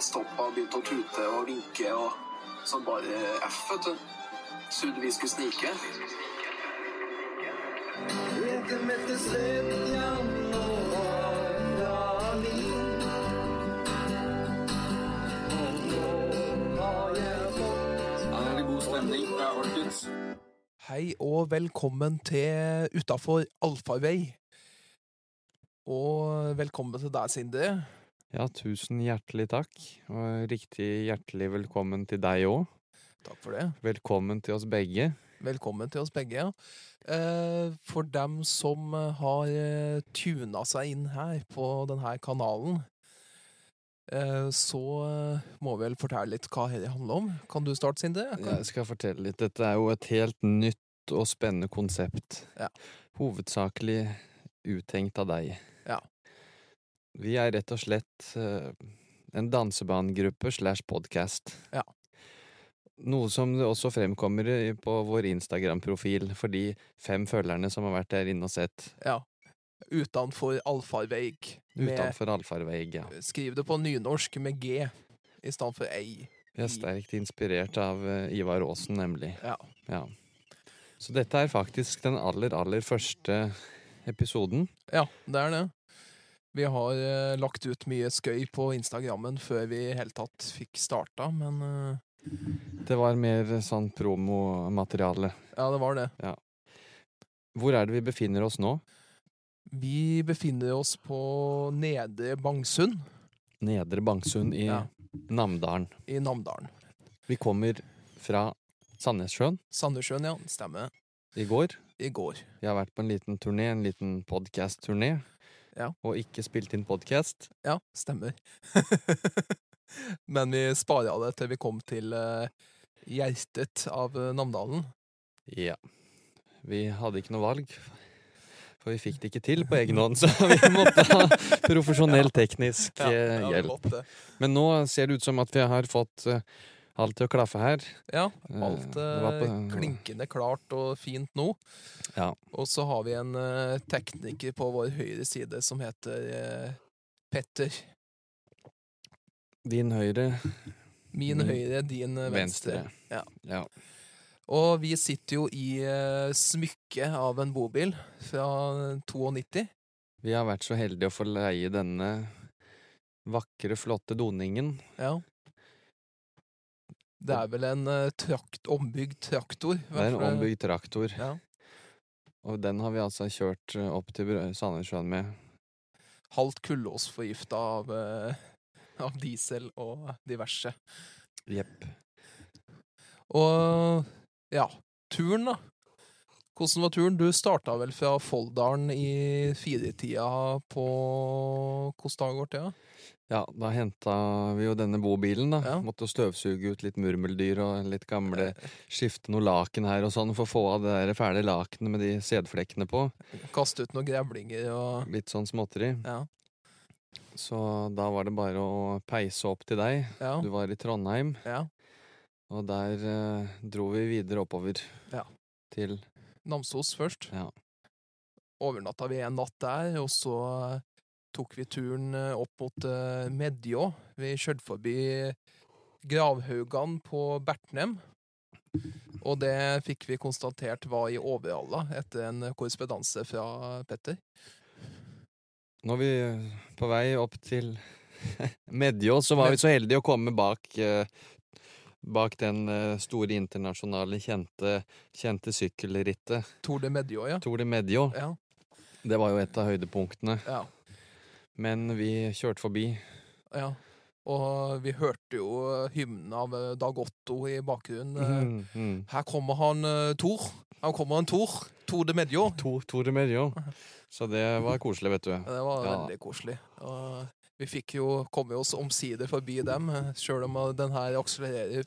og stoppa og begynte å tute og vinke og så bare F, vet du. Trodde vi skulle snike. Hei og velkommen til Utafor allfarvei. Og velkommen til deg, Sindre. Ja, tusen hjertelig takk, og riktig hjertelig velkommen til deg òg. Takk for det. Velkommen til oss begge. Velkommen til oss begge. ja. Eh, For dem som eh, har eh, tuna seg inn her på denne kanalen, så må vi vel fortelle litt hva det handler om. Kan du starte, Sindre? Jeg skal fortelle litt. Dette er jo et helt nytt og spennende konsept. Ja. Hovedsakelig uttenkt av deg. Ja. Vi er rett og slett eh, en dansebandgruppe slash podcast. Ja. Noe som også fremkommer på vår Instagram-profil for de fem følgerne som har vært der inne og sett. Ja. Utenfor allfarveig. Utenfor allfarveig, ja. Skriv det på nynorsk med G i stedet for ei. Vi er sterkt inspirert av eh, Ivar Aasen, nemlig. Ja. Ja. Så dette er faktisk den aller, aller første episoden. Ja, det er det. Vi har uh, lagt ut mye skøy på Instagrammen før vi i hele tatt fikk starta, men uh, Det var mer sånn promomateriale. ja, det var det. Hvor er det vi befinner oss nå? Vi befinner oss på Nedre Bangsund Nedre Bangsund i Ja. Namdalen. i Namdalen. Vi kommer fra Sandnessjøen Sandnessjøen, ja. Stemmer. i går. I går. Vi har vært på en liten turné, en liten podcast-turné. Ja. Og ikke spilt inn podcast. Ja, stemmer. men vi spara det til vi kom til eh, hjertet av eh, Namdalen. Ja. Vi hadde ikke noe valg. For vi fikk det ikke til på egen hånd, så vi måtte ha profesjonell teknisk eh, hjelp. Men nå ser det ut som at vi har fått alt til å klaffe her. Ja, Eh, alt eh, klinkende klart og fint nå. Ja. Og så har vi en eh, tekniker på vår høyre side som heter eh, Petter. Din høyre, Min høyre, din eh, venstre. venstre. Ja. Ja. Og vi sitter jo i uh, smykket av en bobil fra 92. Vi har vært så heldige å få leie denne vakre, flotte doningen. Ja. Det er vel en eh, trakt, ombygd traktor. Det er en ombygd traktor, Ja. og den har vi altså kjørt eh, opp til Sandnessjøen med. Halvt kullåsforgifta av, eh, av diesel og diverse. Jepp. Og ja, turen, da. Hvordan var turen? Du starta vel fra Folldalen i firetida på Hvilken dag ble det? da? Ja, da henta vi jo denne bobilen, da. Ja. Måtte støvsuge ut litt murmeldyr og litt gamle Skifte noe laken her og sånn, for å få av det der fæle lakenet med de sædflekkene på. Kaste ut noen grevlinger og Litt sånn småtteri. Ja. Så da var det bare å peise opp til deg. Ja. Du var i Trondheim, ja. og der eh, dro vi videre oppover. Ja. Til Namsos først. Ja. Overnatta vi en natt der, og så tok vi turen eh, opp mot uh, Medjå. Vi kjørte forbi gravhaugene på Bertnem. Og det fikk vi konstatert var i Overhalla, etter en korrespondanse fra Petter. Nå er vi på vei opp til Medjå, så var vi så heldige å komme bak eh, Bak den eh, store internasjonale kjente, kjente sykkelrittet. Tour de Medjå, ja. Tour de Medjå. Ja. Det var jo et av høydepunktene. ja. Men vi kjørte forbi. ja. Og vi hørte jo hymnen av eh, Dag Otto i bakgrunnen. eh, Mm, mm. Her kommer han Thor. Tor. Her kommer han Tor. Tor de Medjo. Thor de Medjo. Så det var koselig, vet du. Det var Ja. veldig koselig. Og vi fikk jo komme oss omsider forbi dem, eh, sjøl om eh, den her akselererer.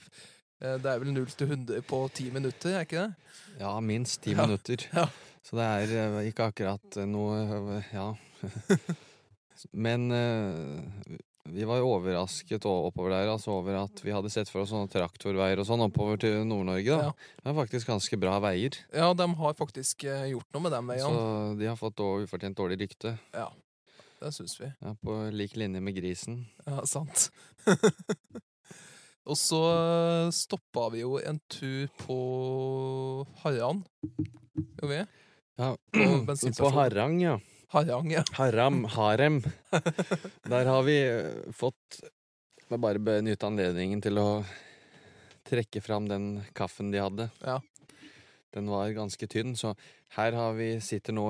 eh, Det er vel 0 til 100 på ti minutter, er ikke det? Ja, minst ti Ja. minutter. Ja. Så det er eh, ikke akkurat eh, noe eh, Ja. Men eh, vi var jo overrasket oppover der altså over at vi hadde sett for oss sånne traktorveier og sånn oppover til Nord-Norge. da. Ja. Det er faktisk ganske bra veier. Ja, de har faktisk eh, gjort noe med dem Så de har fått ufortjent dårlig rykte. Ja. det syns vi. Ja, på lik linje med grisen. Ja, sant. Og så stoppa vi jo en tur på Harran. gjorde vi? Ja, På på Harang, ja. Harrang, ja. Haram, harem. Der har vi eh, fått Må bare benytte anledningen til å trekke fram den kaffen de hadde. Ja. Den var ganske tynn, så her har vi, sitter nå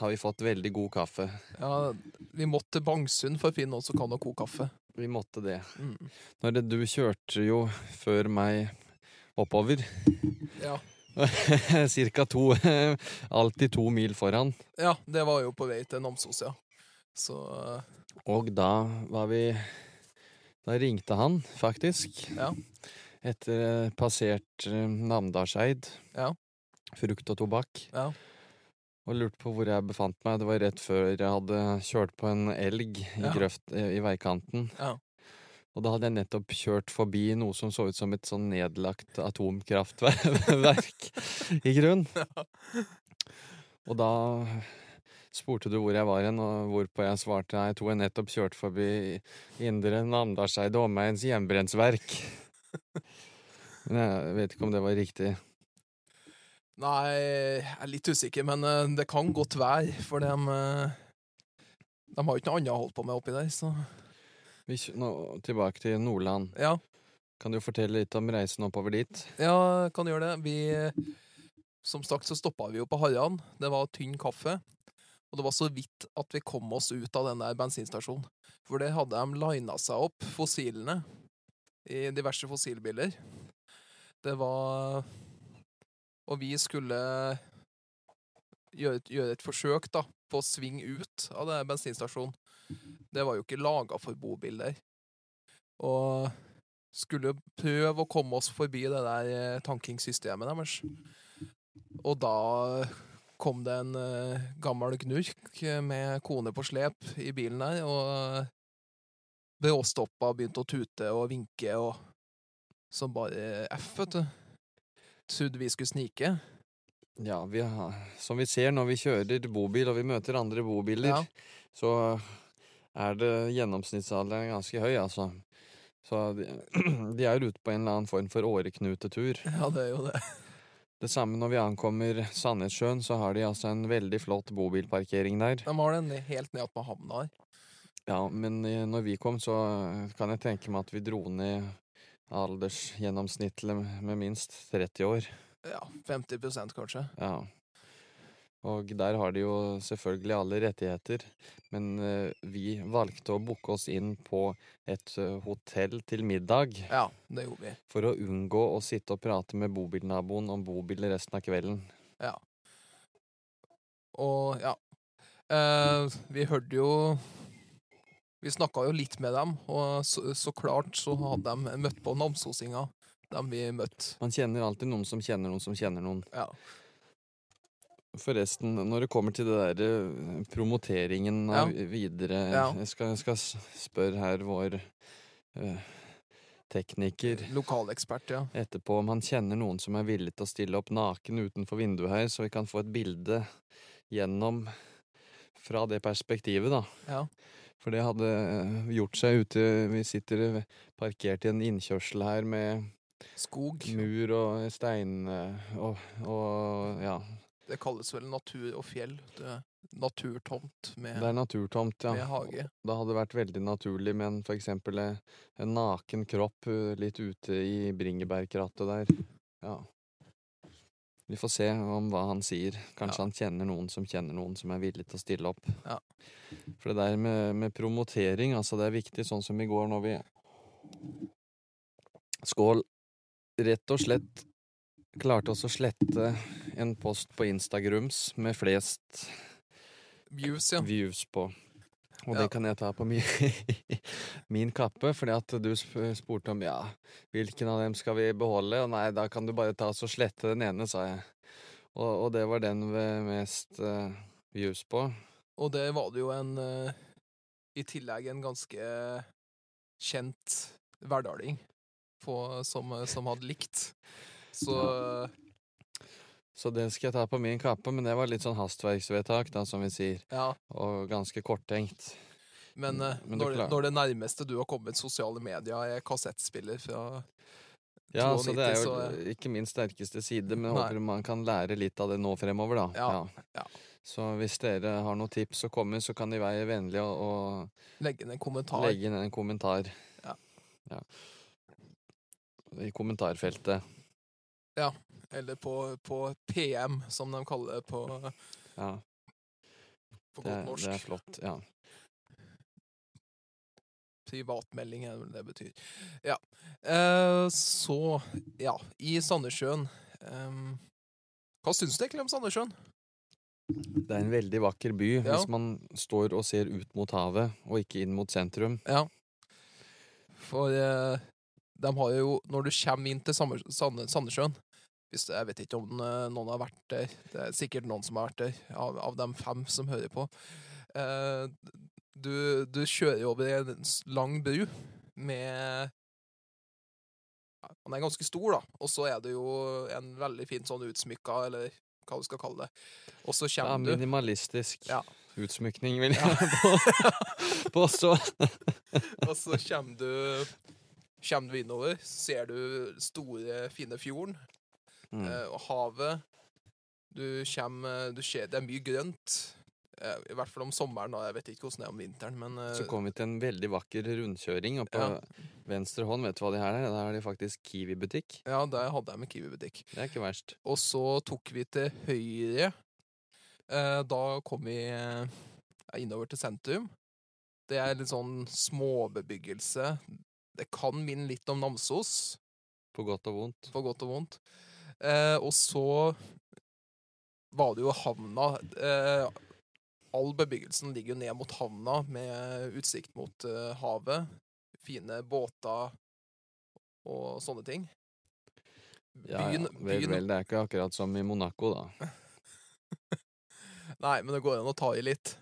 har vi fått veldig god kaffe. ja. Vi måtte til Bangsund for å finne noen som kan ha god kaffe. Vi måtte det. Mm. Når det, du kjørte jo før meg oppover, Ja. cirka to Alltid to mil foran. ja, det var jo på vei til Namsos, ja. Så Og da var vi Da ringte han, faktisk. Ja. Etter eh, passert eh, Namdalseid. Ja. Frukt og tobakk. ja. Og lurte på hvor jeg befant meg. Det var rett før jeg hadde kjørt på en elg i grøft eh, i veikanten. Ja. Og da hadde jeg nettopp kjørt forbi noe som så ut som et sånn nedlagt atomkraftverk, i grunn. Og da spurte du hvor jeg var hen, og hvorpå jeg svarte jeg tror jeg nettopp kjørte forbi Indre Namdalseid og omegns hjemmebrensverk. Men jeg vet ikke om det var riktig. Nei, jeg er litt usikker, men eh, det kan godt være, for de eh, De har jo ikke noe annet å holde på med oppi der, så Vi nå tilbake til Nordland. Ja, Kan du fortelle litt om reisen oppover dit? ja kan gjøre det. Vi Som sagt så stoppa vi jo på Harran. Det var tynn kaffe. Og det var så vidt at vi kom oss ut av den der bensinstasjonen. For det hadde de lina seg opp, fossilene, i diverse fossilbiler. Det var Og vi skulle gjøre et, gjøre et forsøk da, på å svinge ut av den bensinstasjonen. Det var jo ikke laga for bobiler. Og skulle prøve å komme oss forbi det der eh, tankingssystemet deres. Og da kom det en eh, gammel gnurk med kone på slep i bilen der, og bråstoppa og begynte å tute og vinke og som bare F, vet du. Trodde vi skulle snike. Ja, vi har, som vi ser når vi kjører bobil og vi møter andre bobiler, Ja. så er det gjennomsnittsalderen ganske høy, altså. Så de, de er ute på en eller annen form for åreknutetur. Ja, det er jo det. Det samme når vi ankommer Sandnessjøen, så har de altså en veldig flott bobilparkering der. De har den helt ned på havna her. Ja, men eh, når vi kom, så kan jeg tenke meg at vi dro ned aldersgjennomsnittet med minst 30 år. Ja, 50% kanskje. Ja. Og der har de jo selvfølgelig alle rettigheter, men eh, vi valgte å booke oss inn på et eh, hotell til middag Ja, det gjorde vi. for å unngå å sitte og prate med bobilnaboen om bobil resten av kvelden. Ja. Og ja. Eh, vi hørte jo Vi snakka jo litt med dem, og så, så klart så hadde de møtt på namsosinga, dem vi møtte. Man kjenner alltid noen som kjenner noen som kjenner noen. Ja. Forresten, når det kommer til det der eh, promoteringen av videre Ja. jeg, skal, jeg skal spørre her vår øh, tekniker Lokalekspert, ja. etterpå om han kjenner noen som er villig til å stille opp naken utenfor vinduet her, så vi kan få et bilde gjennom fra det perspektivet, da. Ja. For det hadde eh, gjort seg ute Vi sitter parkert i en innkjørsel her med Skog. mur og stein og, og ja. Det kalles vel natur og fjell. Det naturtomt med, Det er naturtomt, ja. med hage. Det hadde vært veldig naturlig med en, for eksempel eh, en naken kropp eh, litt ute i bringebærkrattet der. Ja. Vi får se om hva han sier. Kanskje Ja. han kjenner noen som kjenner noen som er villig til å stille opp. Ja. For det der med, med promotering, altså det er viktig, sånn som i går når vi Skål. Rett og slett klarte oss å slette en post på Instagrams med flest Views, ja. views på. Og Ja. det kan jeg ta på min, min kappe, fordi at du spurte om ja, hvilken av dem skal vi beholde, og nei, da kan du bare ta og slette den ene, sa jeg. Og, og det var den med mest uh, views på. Og det var det jo en uh, I tillegg en ganske kjent hverdaling på- som, som hadde likt. Så Så det skal jeg ta på min kappe, men det var litt sånn hastverksvedtak, da, som vi sier, ja. og ganske korttenkt. Men, eh, Men når, klar- når det nærmeste du har kommet sosiale medier, er kassettspiller fra Ja, så det er jo så, ikke min sterkeste side, men jeg håper man kan lære litt av det nå fremover, da. Ja, ja. Så hvis dere har noen tips å komme så kan de være vennlige og, og Legge inn en kommentar. legge inn en kommentar. Ja. Ja. I kommentarfeltet. Eller på, på PM, som de kaller det på, Ja, på godt er- norsk. det er flott. Ja. Privatmelding er det det betyr. Ja. Eh, så, ja, i Sandnessjøen eh, Hva syns du egentlig om Sandnessjøen? Det er en veldig vakker by Ja. hvis man står og ser ut mot havet, og ikke inn mot sentrum. Ja. For eh, de har jo Når du kommer inn til Sandnessjøen hvis, Jeg vet ikke om eh, noen har vært der. Det er sikkert noen som har vært der, av, av de fem som hører på. Eh, du, du kjører over en lang bru med ja, Han er ganske stor, da. Og så er det jo en veldig fint sånn utsmykka, eller hva du skal kalle det. Og så kommer du minimalistisk Ja. utsmykning, vil jeg Ja. på- påstå. Og så kommer du Kommer du innover, ser du store, fine fjorden Mm. eh, og havet. Du kommer Du ser Det er mye grønt. Eh, I hvert fall om sommeren, da. Jeg vet ikke hvordan det er om vinteren, men eh, Så kom vi til en veldig vakker rundkjøring, og på Ja. venstre hånd, vet du hva de her er? Der har de faktisk Kiwi-butikk. Ja, der hadde jeg med Kiwi-butikk. Det er ikke verst. Og så tok vi til høyre. Da kom vi innover til sentrum. Det er litt sånn småbebyggelse. Det kan minne litt om Namsos. På godt og vondt. på godt og vondt. Eh, og så var det jo havna. Eh, all bebyggelsen ligger jo ned mot havna med utsikt mot eh, havet. Fine båter og sånne ting. Ja, Byen, ja. Vel, byen vel, det er ikke akkurat som i Monaco, da. Nei, men det går an å ta i litt.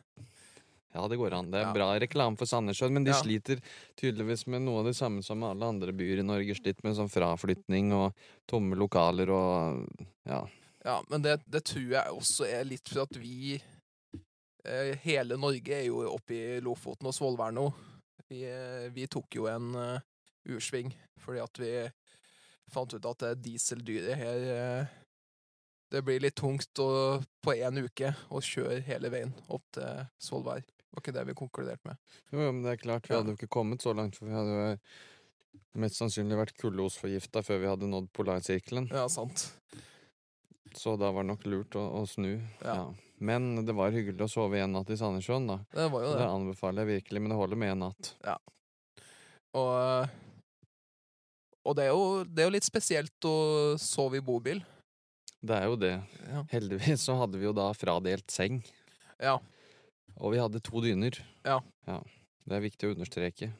Ja, det går an. Det er Ja. bra reklame for Sandnessjøen, men de Ja. sliter tydeligvis med noe av det samme som alle andre byer i Norge. Slitt med sånn fraflytning og tomme lokaler og ja. Ja, men det, det tror jeg også er litt for at vi eh, Hele Norge er jo oppe i Lofoten og Svolvær nå. Vi, eh, vi tok jo en eh, ursving fordi at vi fant ut at det dieseldyret her eh, Det blir litt tungt å, på én uke å kjøre hele veien opp til Svolvær. Var ikke det vi konkluderte med. Jo, jo, men det er klart, vi hadde jo ikke kommet så langt, for vi hadde jo mest sannsynlig vært kullosforgifta før vi hadde nådd polarsirkelen. Ja, sant. Så da var det nok lurt å, å snu. Ja. Ja. Men det var hyggelig å sove en natt i Sandnessjøen, da. Det var jo det. det anbefaler jeg virkelig, men det holder med en natt. Og, eh, og det, er jo, det er jo litt spesielt å sove i bobil. Det er jo det. Ja. Heldigvis så hadde vi jo da fradelt seng, ja. Og vi hadde to dyner. Ja. Det er viktig å understreke.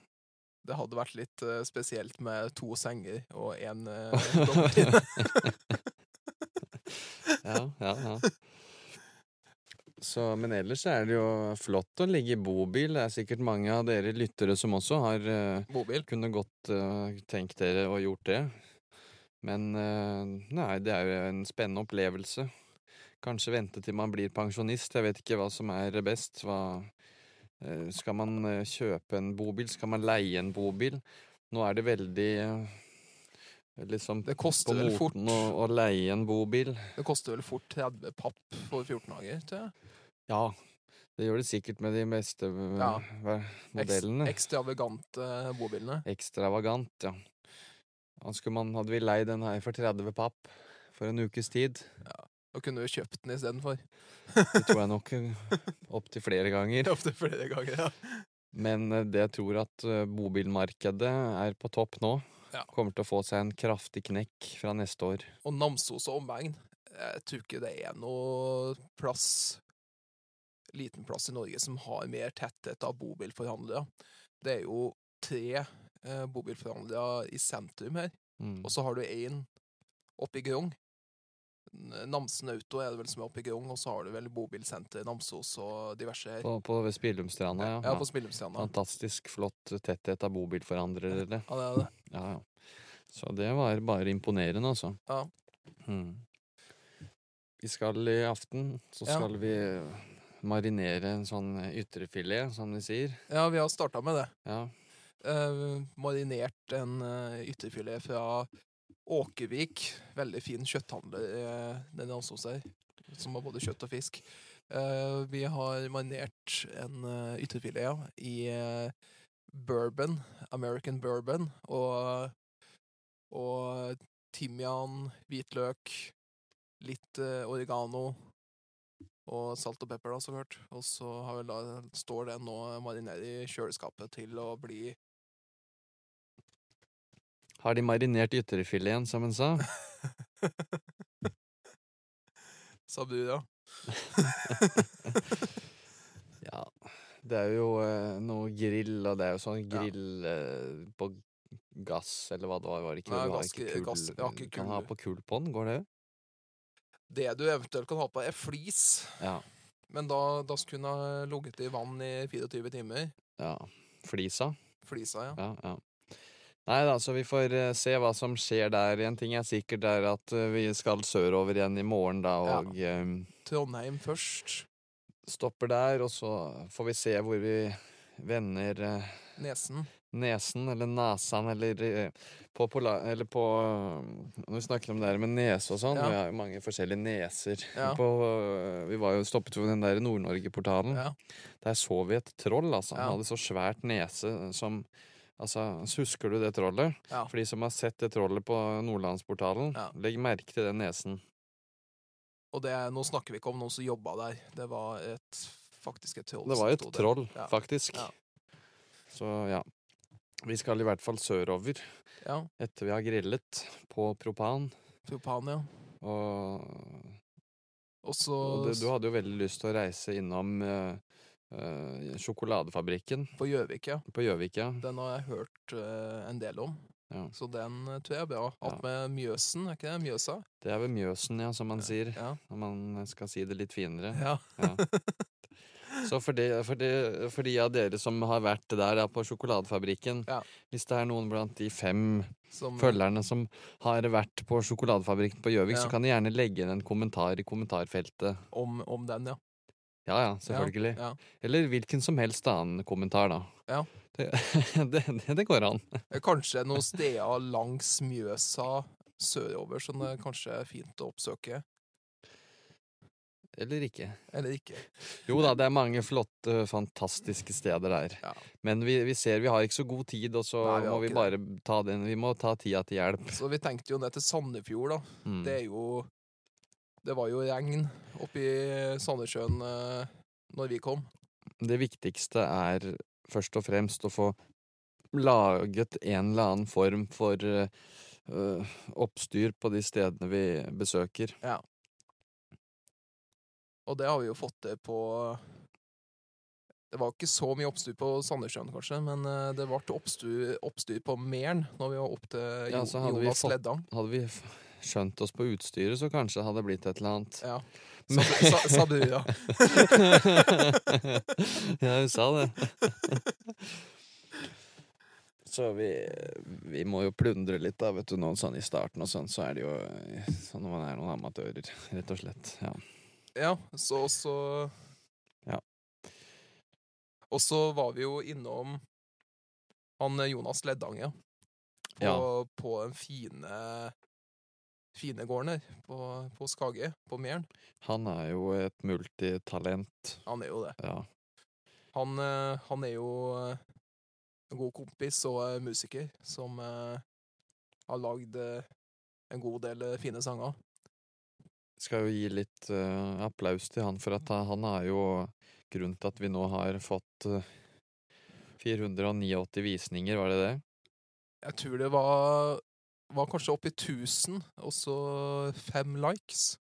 Det hadde vært litt uh, spesielt med to senger og én uh, dobbeltdyne. Ja, ja, ja. Så, men ellers er det jo flott å ligge i bobil. Det er sikkert mange av dere lyttere som også har uh, bobil. kunne godt uh, tenkt dere å gjort det. Men uh, nei, det er jo en spennende opplevelse. Kanskje vente til man blir pensjonist. Jeg vet ikke hva som er best. Hva, eh, skal man eh, kjøpe en bobil? Skal man leie en bobil? Nå er det veldig eh, liksom Det koster vel fort å, å leie en bobil. Det koster vel fort 30 papp for 14 dager, tror jeg. Ja, det gjør det sikkert med de beste eh, Ja. modellene. Ekstravagante bobilene. Ekstravagant, ja. Skulle man, hadde vi leid den her for 30 papp for en ukes tid. Da kunne du kjøpt den istedenfor. Det tror jeg nok opptil flere ganger. Opptil flere ganger, ja. Men eh, det jeg tror at eh, bobilmarkedet er på topp nå. Ja. Kommer til å få seg en kraftig knekk fra neste år. Og Namsos og omegn. Jeg tror ikke det er noe plass Liten plass i Norge som har mer tetthet av bobilforhandlere. Det er jo tre eh, bobilforhandlere i sentrum her, Mm. og så har du én oppe i Grong. Namsen Auto er det vel som er oppe i Grong, og så har du vel bobilsenter Namsos og diverse her. På, på Spillumstranda, ja. Ja, på Spillumstranda. Fantastisk flott tetthet av bobilforhandlere. Ja, det er det. Ja, ja. Så det var bare imponerende, altså. Ja. Mm. Vi skal i aften, så skal vi marinere en sånn ytrefilet, som de sier. Ja, vi har starta med det. Ja. Uh, marinert en uh, ytterfilet fra Åkervik. Veldig fin kjøtthandler, uh, den er her, som har både kjøtt og fisk. Eh, vi har marinert en uh, ytterfilet i eh, bourbon, American bourbon, og, og timian, hvitløk, litt eh, oregano og salt og pepper, da, så klart. Og så har vi da, står den nå marinert i kjøleskapet til å bli Har de marinert ytrefileten, som hun sa? sa du Ja. Det er jo eh, noe grill, og det er jo sånn Ja. grill eh, på gass, eller hva det var. var det ikke, Nei, du har gass- ikke kull, gass- jeg har ikke Kan ha på kull på den, går det? Det du eventuelt kan ha på, er flis. Ja. Men da, da skulle den ha ligget i vann i 24 timer. ja. Flisa. Flisa, ja. Ja, ja. Nei da, så vi får eh, se hva som skjer der. En ting er sikkert er at eh, vi skal sørover igjen i morgen, da, og ja. Trondheim først. stopper der. Og så får vi se hvor vi vender eh, Nesen. nesen, eller nasan, eller eh, på, pola, eller på eh, Når vi snakker om det her med nese og sånn, Ja. vi har jo mange forskjellige neser. Ja. På, eh, vi var jo stoppet ved den der Nord-Norge-portalen. Ja. Der så vi et troll, altså. Han hadde så svært nese som Altså, Husker du det trollet? Ja. For de som har sett det trollet på Nordlandsportalen, Ja. legg merke til den nesen. Og det, nå snakker vi ikke om noen som jobba der. Det var et, faktisk et troll. Det var et troll, Ja. faktisk. Så ja. Vi skal i hvert fall sørover Ja. etter vi har grillet på propan. Propan, ja. Og, Også... og du, du hadde jo veldig lyst til å reise innom eh, eh, sjokoladefabrikken på Gjøvik, ja. på Gjøvik, ja. Den har jeg hørt uh, en del om. Ja. Så den eh, tror jeg er bra. Att med Mjøsen, er ikke det? Mjøsa? Det er ved Mjøsen, ja, som man sier. Ja. Når man skal si det litt finere. ja. Ja. Så for de, for, de, for de av dere som har vært der på sjokoladefabrikken Ja. Hvis det er noen blant de fem Som, følgerne som har vært på sjokoladefabrikken på Gjøvik, Ja. så kan de gjerne legge inn en kommentar i kommentarfeltet. om, om den, ja. Ja ja, selvfølgelig. Ja. Eller hvilken som helst annen kommentar, da. Ja. Det, det, det, det går an. Eh, Kanskje noen steder langs Mjøsa sørover som det kanskje er fint å oppsøke. Eller ikke. Eller ikke. Jo da, det er mange flotte, fantastiske steder der. Ja. Men vi, vi ser vi har ikke så god tid, og så Nei, vi må vi bare bare ta den Vi må ta tida til hjelp. Så vi tenkte jo ned til Sandefjord, da. Mm. Det er jo Det var jo regn oppi Sandnessjøen eh, når vi kom. Det viktigste er først og fremst å få laget en eller annen form for øh, oppstyr på de stedene vi besøker. Ja. Og det har vi jo fått til på Det var ikke så mye oppstyr på Sandnessjøen, kanskje, men eh, det ble oppstyr, oppstyr på Mæren når vi var opp til Ja, jo, vi Jonas fått- Leddang. Hadde vi skjønt oss på utstyret, så kanskje det hadde blitt et eller annet. Ja. Sa, sa- du, ja, ja, hun sa det. Så vi, vi må jo plundre litt, da, vet du. Noen sånn i starten og sånn, så er det jo sånn man er noen amatører, rett og slett. Ja. Ja, så så Ja. Og så var vi jo innom han Jonas Leddange. På, Ja. på den fine fine gården her på, på Skage, på Mæren. Han er jo et multitalent. Han er jo det. Ja. Han, eh, han er jo eh, en god kompis og eh, musiker som har lagd en god del fine sanger. Skal jo gi litt applaus til han, for at han- er jo grunnen til at vi nå har fått eh, 489 visninger, var det det? Jeg tror det var, var kanskje oppi 1000, og så fem likes.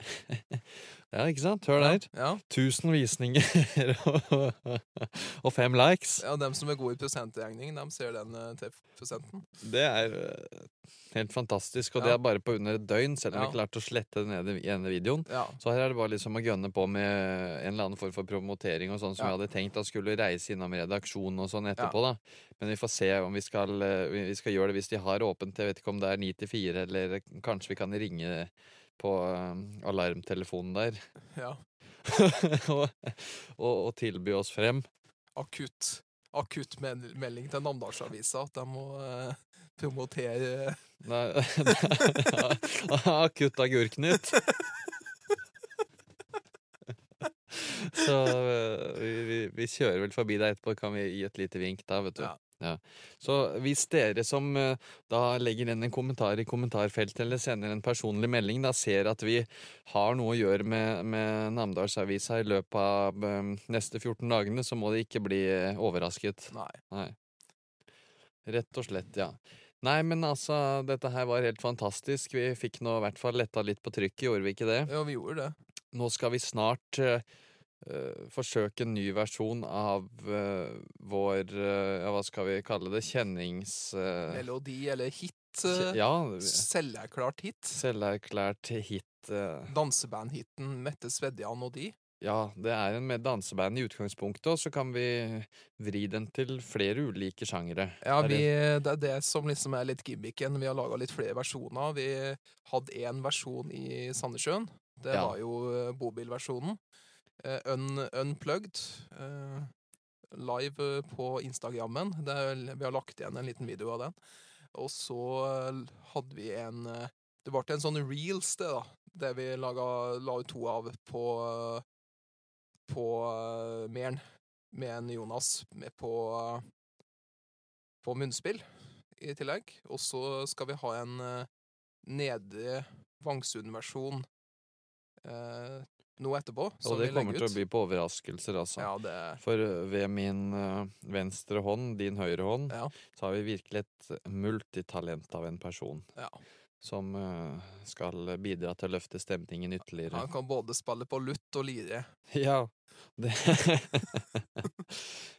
Ja, ikke sant? Hør der. Ja, 1000 visninger og, fem likes. ja, dem som er gode i prosentregning, dem ser den eh, til prosenten. Det er eh, helt fantastisk, og Ja. det er bare på under et døgn, selv om Ja. vi klarte å slette den ene, ene videoen. Ja, Så her er det bare liksom å gønne på med en eller annen form for promotering og sånn som Ja. vi hadde tenkt at skulle reise innom redaksjonen og sånn etterpå, da. Men vi får se om vi skal, eh, vi vi skal gjøre det hvis de har åpent. Jeg vet ikke om det er ni til fire, eller kanskje vi kan ringe på eh, alarmtelefonen der. ja. og, og, og tilby oss frem. Akutt akutt melding til Namdalsavisa at de må eh, promotere Nei, Akutt agurknytt. Så eh, vi, vi, vi kjører vel forbi deg etterpå, kan vi gi et lite vink da, vet du. Ja. Ja. Så hvis dere som eh, da legger inn en kommentar i kommentarfeltet eller sender en personlig melding, da ser at vi har noe å gjøre med, med Namdalsavisa i løpet av eh, neste 14 dagene, så må de ikke bli eh, overrasket. Nei. Nei. Rett og slett, ja. Nei, men altså, dette her var helt fantastisk. Vi fikk nå i hvert fall letta litt på trykket, gjorde vi ikke det? Ja, vi gjorde det. Nå skal vi snart eh, forsøke en ny versjon av uh, vår uh, Ja, hva skal vi kalle det? Kjennings... Uh, Melodi eller hit. eh, ja, Selverklært hit. selverklært hit. eh, Dansebandhiten Mette Svedjan og de. ja, det er en med danseband i utgangspunktet, og så kan vi vri den til flere ulike sjangere. Ja, vi, det- er det som liksom er litt gimmicken. Vi har laga litt flere versjoner. Vi hadde én versjon i Sandnessjøen. Det Ja. var jo eh, bobilversjonen. Eh, un, unplugged. eh, live på Instagrammen. Vi har lagt igjen en liten video av den. Og så eh, hadde vi en Det ble en sånn reels, det, da. Det vi laga, la ut to av på På Mæren. Med en Jonas med på på munnspill i tillegg. Og så skal vi ha en Nedre Vangsund-versjon eh, nå etterpå. Og det vi kommer til å by på overraskelser, altså. Ja, det For eh, ved min eh, venstre hånd, din høyre hånd, Ja. så har vi virkelig et multitalent av en person. Ja. Som eh, skal bidra til å løfte stemningen ytterligere. Han kan både spille på lutt og lire. Ja. Det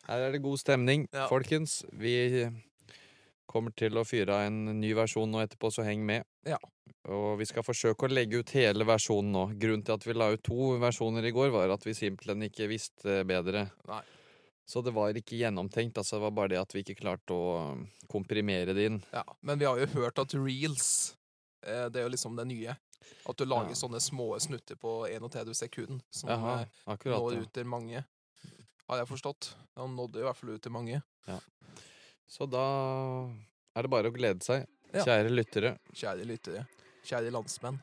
Her er det god stemning, folkens. Vi kommer til å fyre av en ny versjon nå etterpå, så heng med. Ja. Og vi skal forsøke å legge ut hele versjonen nå. Grunnen til at vi la ut to versjoner i går, var at vi simpelthen ikke visste bedre. Nei. Så det var ikke gjennomtenkt, altså det var bare det at vi ikke klarte å um, komprimere det inn. Ja. Men vi har jo hørt at reels, eh, det er jo liksom det nye. At du lager Ja. sånne små snutter på 31 sekunder som Jaha, eh, akkurat. når Ja. ut til mange. Har jeg forstått. Han nådde i hvert fall ut til mange. Så da er det bare å glede seg. Ja. Kjære lyttere, Kjære lyttere. Kjære landsmenn.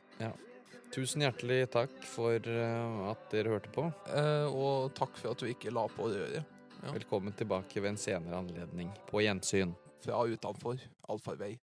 tusen hjertelig takk for eh, at dere hørte på. Eh, og takk for at du ikke la på røret Ja. Velkommen tilbake ved en senere anledning. På gjensyn. fra utenfor allfarvei.